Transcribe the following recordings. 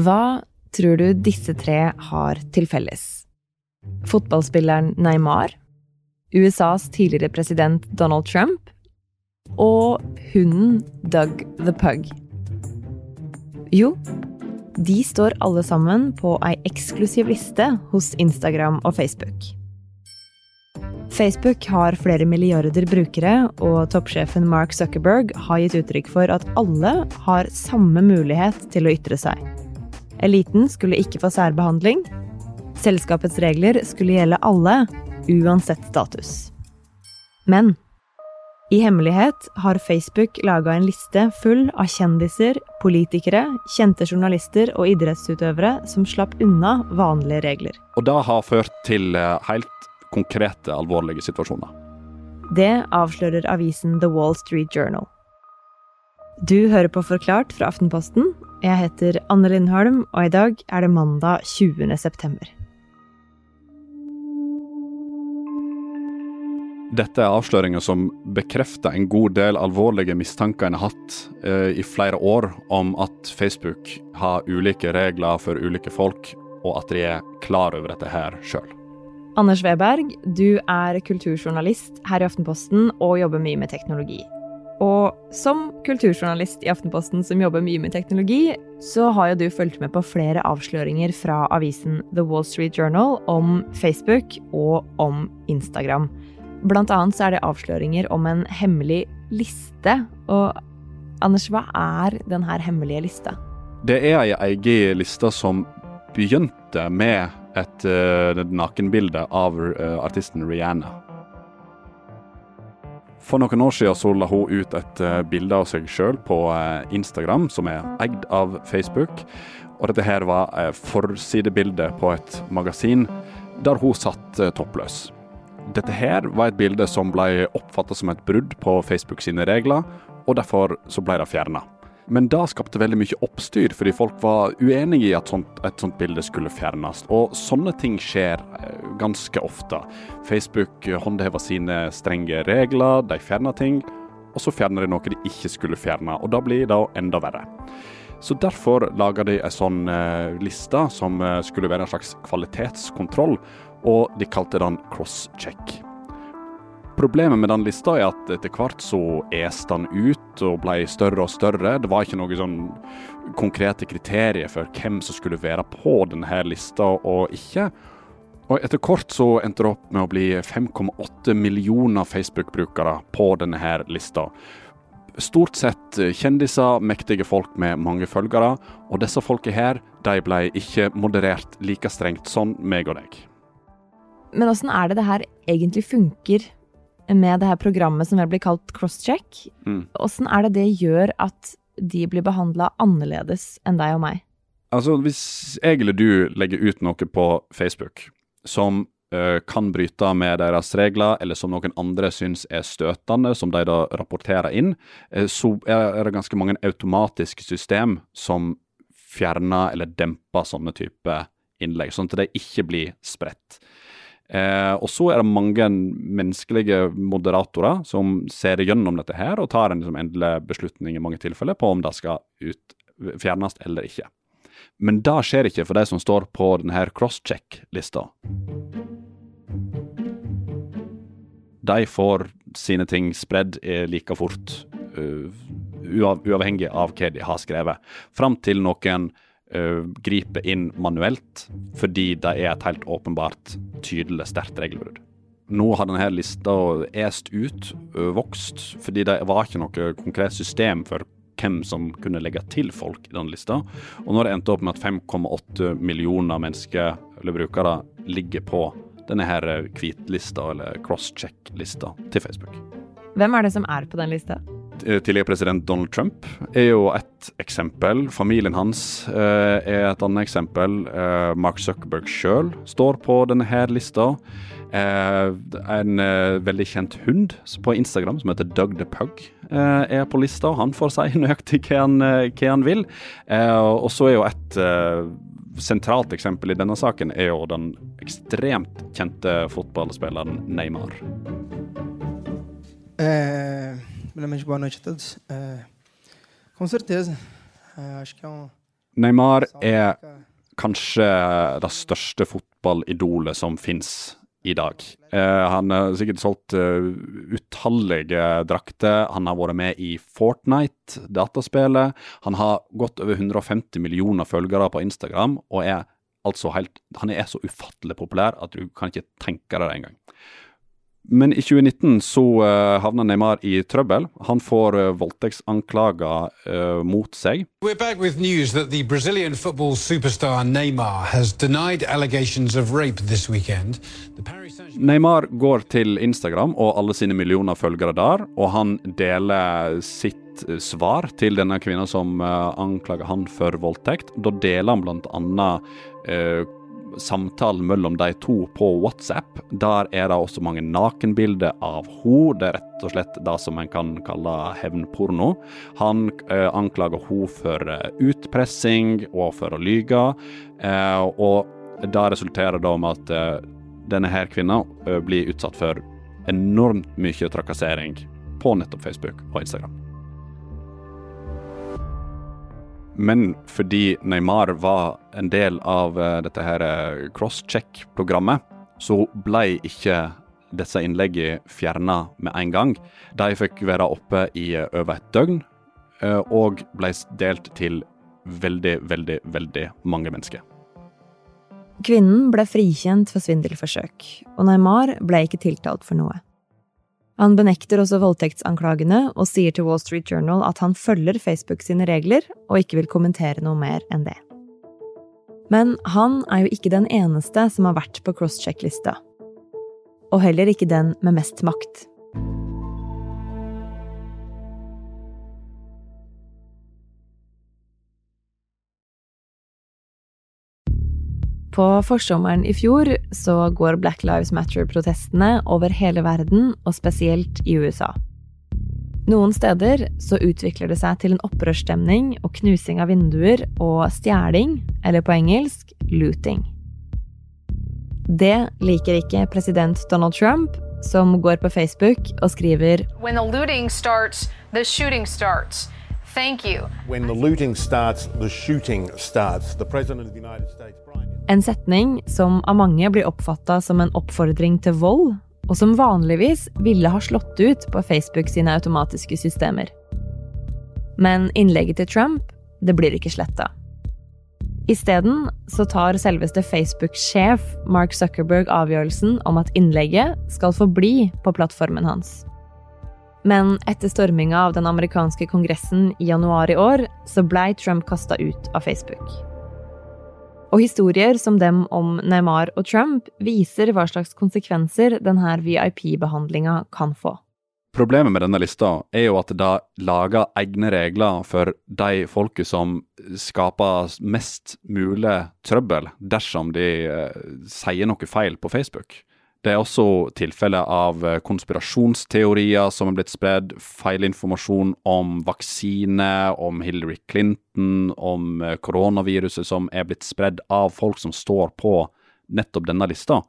Hva tror du disse tre har til felles? Fotballspilleren Neymar, USAs tidligere president Donald Trump og hunden Doug the Pug. Jo, de står alle sammen på ei eksklusiv liste hos Instagram og Facebook. Facebook har flere milliarder brukere, og toppsjefen Mark Zuckerberg har gitt uttrykk for at alle har samme mulighet til å ytre seg. Eliten skulle ikke få særbehandling. Selskapets regler skulle gjelde alle, uansett status. Men i hemmelighet har Facebook laga en liste full av kjendiser, politikere, kjente journalister og idrettsutøvere som slapp unna vanlige regler. Og det har ført til eh, helt konkrete, alvorlige situasjoner. Det avslører avisen The Wall Street Journal. Du hører på Forklart fra Aftenposten. Jeg heter Anne Lindholm, og i dag er det mandag 20. september. Dette er avsløringer som bekrefter en god del alvorlige mistanker en har hatt eh, i flere år om at Facebook har ulike regler for ulike folk, og at de er klar over dette her sjøl. Anders Weberg, du er kulturjournalist her i Aftenposten og jobber mye med teknologi. Og som kulturjournalist i Aftenposten som jobber mye med teknologi, så har jo du fulgt med på flere avsløringer fra avisen The Wall Street Journal om Facebook og om Instagram. Blant annet så er det avsløringer om en hemmelig liste. Og Anders, hva er denne hemmelige lista? Det er ei egen liste som begynte med et uh, nakenbilde av uh, artisten Rihanna. For noen år siden så la hun ut et uh, bilde av seg sjøl på Instagram, som er eid av Facebook. Og dette her var forsidebildet forsidebilde på et magasin der hun satt toppløs. Dette her var et bilde som ble oppfatta som et brudd på Facebook sine regler, og derfor så ble det fjerna. Men det skapte veldig mye oppstyr, fordi folk var uenige i at sånt, et sånt bilde skulle fjernes. Og sånne ting skjer eh, ganske ofte. Facebook håndhever sine strenge regler, de fjerner ting, og så fjerner de noe de ikke skulle fjerne. Og da blir det enda verre. Så derfor laga de en sånn eh, liste som eh, skulle være en slags kvalitetskontroll, og de kalte den crosscheck. Problemet med den lista er at etter hvert så este den ut og ble større og større. Det var ikke noen sånn konkrete kriterier for hvem som skulle være på denne lista og ikke. Og etter kort så endte det opp med å bli 5,8 millioner Facebook-brukere på denne lista. Stort sett kjendiser, mektige folk med mange følgere, og disse folka her, de ble ikke moderert like strengt som meg og deg. Men åssen er det det her egentlig funker med det her programmet som vel blir kalt crosscheck. Åssen mm. er det det gjør at de blir behandla annerledes enn deg og meg? Altså, hvis jeg eller du legger ut noe på Facebook som uh, kan bryte med deres regler, eller som noen andre syns er støtende, som de da rapporterer inn, uh, så er det ganske mange automatiske system som fjerner eller demper sånne type innlegg, sånn at de ikke blir spredt. Eh, og så er det mange menneskelige moderatorer som ser gjennom dette her og tar en liksom, endelig beslutning i mange tilfeller på om det skal ut, fjernes eller ikke. Men det skjer ikke for de som står på denne crosscheck-lista. De får sine ting spredd like fort, uh, uavhengig av hva de har skrevet, fram til noen uh, gripe inn manuelt, fordi det er et helt åpenbart tydelig sterkt regelbrudd. Nå har denne lista est ut, vokst, fordi det var ikke noe konkret system for hvem som kunne legge til folk i den lista. Og nå har det endt opp med at 5,8 millioner mennesker eller brukere ligger på denne her hvitlista, eller crosscheck-lista, til Facebook. Hvem er det som er på den lista? Eh, tidligere president Donald Trump er jo et eksempel. Familien hans eh, er et annet eksempel. Eh, Mark Zuckerberg sjøl står på denne her lista. En veldig kjent hund på Instagram som heter Doug the Pug er på lista. Han får si nøyaktig hva han, hva han vil. og så er jo et sentralt eksempel i denne saken er jo den ekstremt kjente fotballspilleren Neymar. Eh... Primeiramente, boa noite a todos. É, com certeza, é, acho que é um, Neymar er kanskje det største fotballidolet som fins i dag. Eh, han har sikkert solgt uh, utallige drakter. Han har vært med i Fortnite, dataspillet. Han har gått over 150 millioner følgere på Instagram, og er altså helt Han er så ufattelig populær at du kan ikke tenke deg det engang. Men i 2019 så uh, havner Neymar i trøbbel. Han får uh, voldtektsanklager uh, mot seg. We're back with news that the Brazilian football superstar Neymar has denied allegations of rape this weekend. Neymar går til Instagram og alle sine millioner følgere der, og han deler sitt svar til denne kvinna som anklager han for voldtekt. Da deler han blant annet samtalen mellom de to på WhatsApp. Der er det også mange nakenbilder av henne. Det er rett og slett det som en kan kalle hevnporno. Han eh, anklager henne for eh, utpressing og for å lyge. Eh, og det resulterer da med at eh, denne her kvinna eh, blir utsatt for enormt mye trakassering på nettopp Facebook og Instagram. Men fordi Neymar var en del av uh, dette her uh, crosscheck-programmet, så ble ikke disse innleggene fjerna med en gang. De fikk være oppe i uh, over et døgn, og ble delt til veldig, veldig, veldig mange mennesker. Kvinnen ble frikjent for svindelforsøk, og Neymar ble ikke tiltalt for noe. Han benekter også voldtektsanklagene og sier til Wall Street Journal at han følger Facebook sine regler og ikke vil kommentere noe mer enn det. Men han er jo ikke den eneste som har vært på crosscheck-lista. Og heller ikke den med mest makt. På forsommeren i fjor så går Black Lives Matter-protestene over hele verden, og spesielt i USA. Noen steder så utvikler det seg til en opprørsstemning og knusing av vinduer og stjeling, eller på engelsk looting. Det liker ikke president Donald Trump, som går på Facebook og skriver When the looting starts, the shooting starts. Thank you. When the looting starts, the shooting starts. The president of the United States en setning som av mange blir oppfatta som en oppfordring til vold, og som vanligvis ville ha slått ut på Facebook sine automatiske systemer. Men innlegget til Trump, det blir ikke sletta. Isteden så tar selveste Facebook-sjef Mark Zuckerberg avgjørelsen om at innlegget skal forbli på plattformen hans. Men etter storminga av den amerikanske kongressen i januar i år, så blei Trump kasta ut av Facebook. Og historier som dem om Neymar og Trump viser hva slags konsekvenser denne VIP-behandlinga kan få. Problemet med denne lista er jo at det lager egne regler for de folket som skaper mest mulig trøbbel dersom de eh, sier noe feil på Facebook. Det er også tilfeller av eh, konspirasjonsteorier som er blitt spredd, feilinformasjon om vaksine, om Hillary Clinton, om eh, koronaviruset som er blitt spredd av folk som står på nettopp denne lista.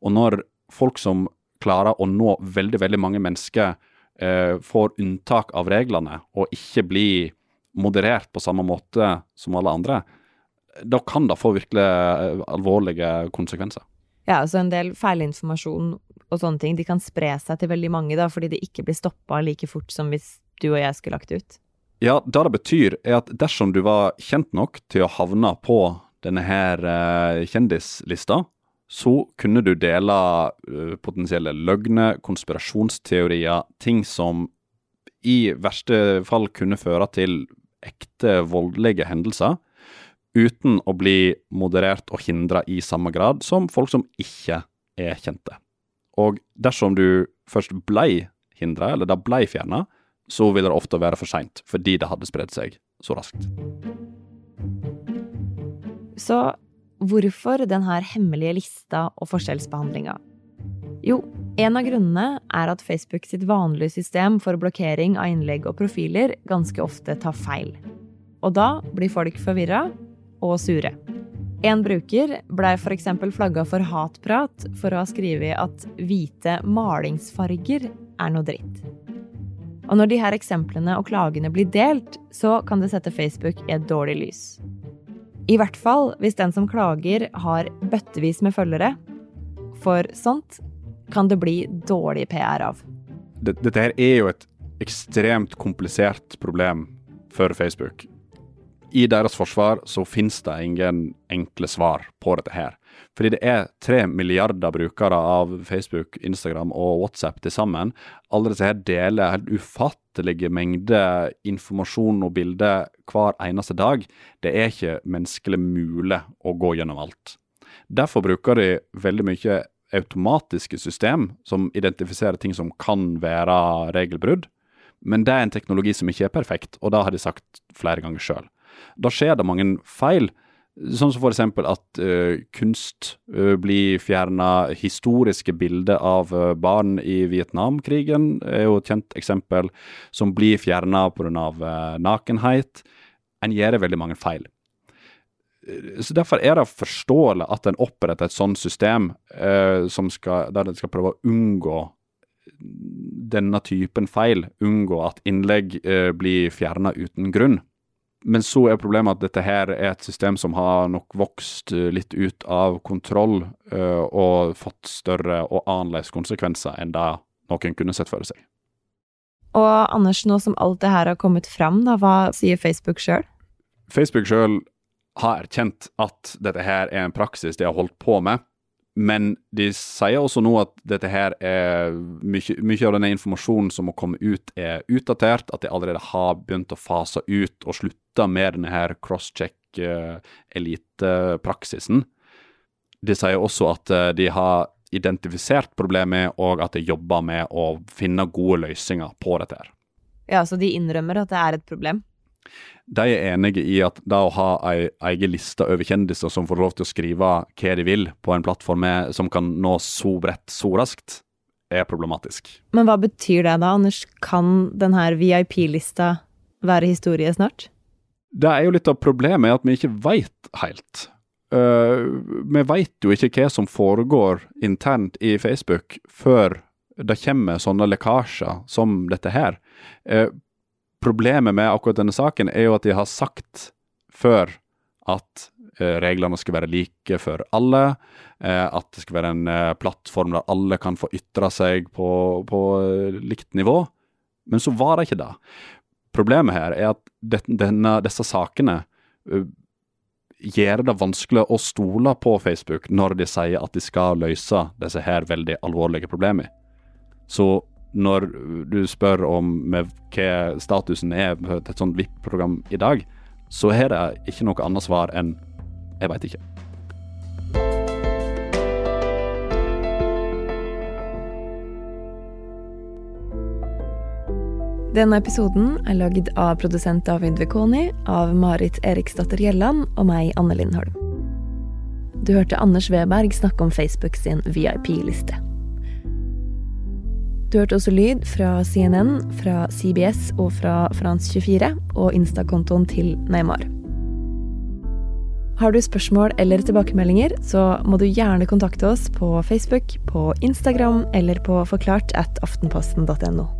Og når folk som klarer å nå veldig, veldig mange mennesker, eh, får unntak av reglene og ikke blir moderert på samme måte som alle andre, da kan det få virkelig eh, alvorlige konsekvenser. Ja, altså en del feilinformasjon og sånne ting, de kan spre seg til veldig mange, da, fordi det ikke blir stoppa like fort som hvis du og jeg skulle lagt ut. Ja, det det betyr, er at dersom du var kjent nok til å havne på denne her uh, kjendislista, så kunne du dele uh, potensielle løgner, konspirasjonsteorier, ting som i verste fall kunne føre til ekte voldelige hendelser uten å bli moderert og hindra i samme grad som folk som ikke er kjente. Og dersom du først blei hindra, eller det blei fjerna, så vil det ofte være for seint, fordi det hadde spredd seg så raskt. Så hvorfor denne hemmelige lista og forskjellsbehandlinga? Jo, en av grunnene er at Facebook sitt vanlige system for blokkering av innlegg og profiler ganske ofte tar feil. Og da blir folk forvirra og sure. En bruker blei f.eks. flagga for hatprat for å ha skrevet at hvite malingsfarger er noe dritt. Og når de her eksemplene og klagene blir delt, så kan det sette Facebook i et dårlig lys. I hvert fall hvis den som klager har bøttevis med følgere. For sånt kan det bli dårlig PR av. Dette her er jo et ekstremt komplisert problem for Facebook. I deres forsvar så finnes det ingen enkle svar på dette her. Fordi det er tre milliarder brukere av Facebook, Instagram og WhatsApp til sammen. Alle disse her deler helt ufattelige mengder informasjon og bilder hver eneste dag. Det er ikke menneskelig mulig å gå gjennom alt. Derfor bruker de veldig mye automatiske system som identifiserer ting som kan være regelbrudd. Men det er en teknologi som ikke er perfekt, og det har de sagt flere ganger sjøl. Da skjer det mange feil Sånn som f.eks. at uh, kunst uh, blir fjerna. Historiske bilder av uh, barn i Vietnamkrigen er jo et kjent eksempel, som blir fjerna pga. Uh, nakenhet. En gjør veldig mange feil. Så Derfor er det forståelig at en oppretter et sånt system skal, der en skal prøve å unngå denne typen feil. Unngå at innlegg blir fjerna uten grunn. Men så er problemet at dette her er et system som har nok vokst eh, litt ut av kontroll uh, og fått større og annerledes konsekvenser enn det noen kunne sett for seg. Og Anders, nå som alt det her har kommet fram, da, hva sier Facebook sjøl? Facebook sjøl har erkjent at dette her er en praksis de har holdt på med, men de sier også nå at dette her er mye, mye, av denne informasjonen som må komme ut, er utdatert. At de allerede har begynt å fase ut og slutte med denne her crosscheck-elitepraksisen. De sier også at eh, de har identifisert problemet, og at de jobber med å finne gode løsninger på dette. her. Ja, Så de innrømmer at det er et problem? De er enige i at det å ha ei egen liste over kjendiser som får lov til å skrive hva de vil på en plattform som kan nå så bredt så raskt, er problematisk. Men hva betyr det da, Anders? Kan denne VIP-lista være historie snart? Det er jo litt av problemet at vi ikke veit helt. Uh, vi veit jo ikke hva som foregår internt i Facebook før det kommer sånne lekkasjer som dette her. Uh, Problemet med akkurat denne saken er jo at de har sagt før at eh, reglene skal være like for alle, eh, at det skal være en eh, plattform der alle kan få ytre seg på, på likt nivå. Men så var det ikke det. Problemet her er at denne, disse sakene gjør det vanskelig å stole på Facebook når de sier at de skal løse disse her veldig alvorlige problemene. Så når du spør om hva statusen er på et sånt VIP-program i dag, så har det ikke noe annet svar enn jeg veit ikke. Denne episoden er lagd av produsent David Vekoni, av Marit Eriksdatter Gjelland og meg, Anne Lindholm. Du hørte Anders Weberg snakke om Facebook sin VIP-liste. Du hørte også lyd fra CNN, fra CBS og fra France24 og Insta-kontoen til Neymar. Har du spørsmål eller tilbakemeldinger, så må du gjerne kontakte oss på Facebook, på Instagram eller på forklart at aftenposten.no.